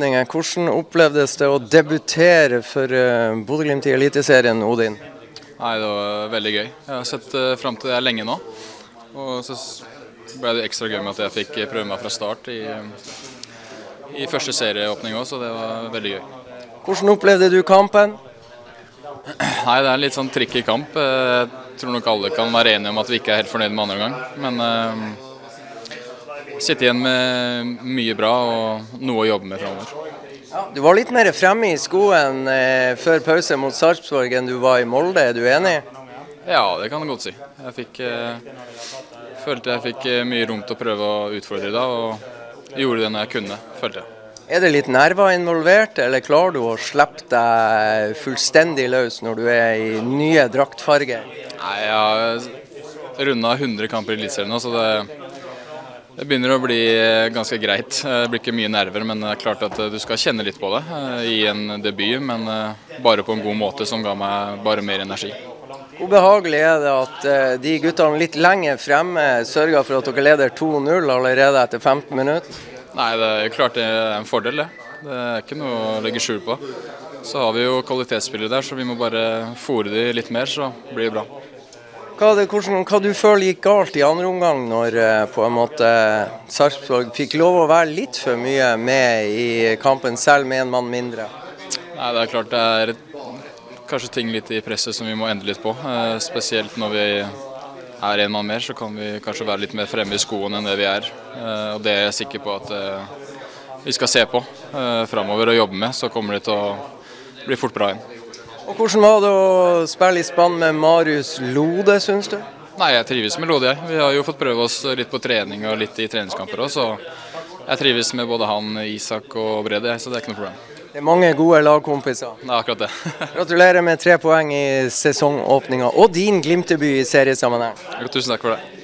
sesongåpningen. Hvordan opplevdes det å debutere for uh, Bodø-Glimt i Eliteserien, Odin? Nei, Det var veldig gøy. Jeg har sett uh, fram til det lenge nå. Og så ble det ekstra gøy med at jeg fikk prøve meg fra start i, i første serieåpning òg, så det var veldig gøy. Hvordan opplevde du kampen? Nei, Det er en litt sånn tricky kamp. Jeg tror nok alle kan være enige om at vi ikke er helt fornøyd med andre omgang. Men sitter igjen med mye bra og noe å jobbe med framover. Ja, du var litt mer fremme i skoen eh, før pause mot Sarpsborg enn du var i Molde, er du enig? Ja, det kan du godt si. Jeg fikk, eh, følte jeg fikk eh, mye rom til å prøve å utfordre da, og gjorde det når jeg kunne, følte jeg. Er det litt nerver involvert, eller klarer du å slippe deg fullstendig løs når du er i nye draktfarger? Nei, Jeg har runda 100 kamper i Eliteserien nå, så det det begynner å bli eh, ganske greit. Det blir ikke mye nerver, men det er klart at eh, du skal kjenne litt på det eh, i en debut. Men bare på en god måte som ga meg bare mer energi. Hvor behagelig er det at de guttene litt lenger fremme sørger for at dere leder 2-0 allerede etter 15 minutter? Nei, det er klart det er en fordel, det. Det er ikke noe å legge skjul på. Så har vi jo kvalitetsspillere der, så vi må bare fòre de litt mer, så blir det bra. Hva, det, hvordan, hva du føler gikk galt i andre omgang når eh, på en måte Sarpsborg fikk lov å være litt for mye med i kampen, selv med en mann mindre? Nei, Det er klart det er kanskje ting litt i presset som vi må endre litt på. Eh, spesielt når vi er en mann mer, så kan vi kanskje være litt mer fremme i skoene enn det vi er. Eh, og Det er jeg sikker på at vi skal se på framover og jobbe med. Så kommer det til å bli fort bra igjen. Og Hvordan var det å spille i spann med Marius Lode, syns du? Nei, Jeg trives med Lode. jeg. Vi har jo fått prøve oss litt på trening og litt i treningskamper òg, så jeg trives med både han, Isak og Brede, så det er ikke noe problem. Det er mange gode lagkompiser. Er akkurat det. Gratulerer med tre poeng i sesongåpninga og din Glimt-debut i seriesammenheng. Tusen takk for det.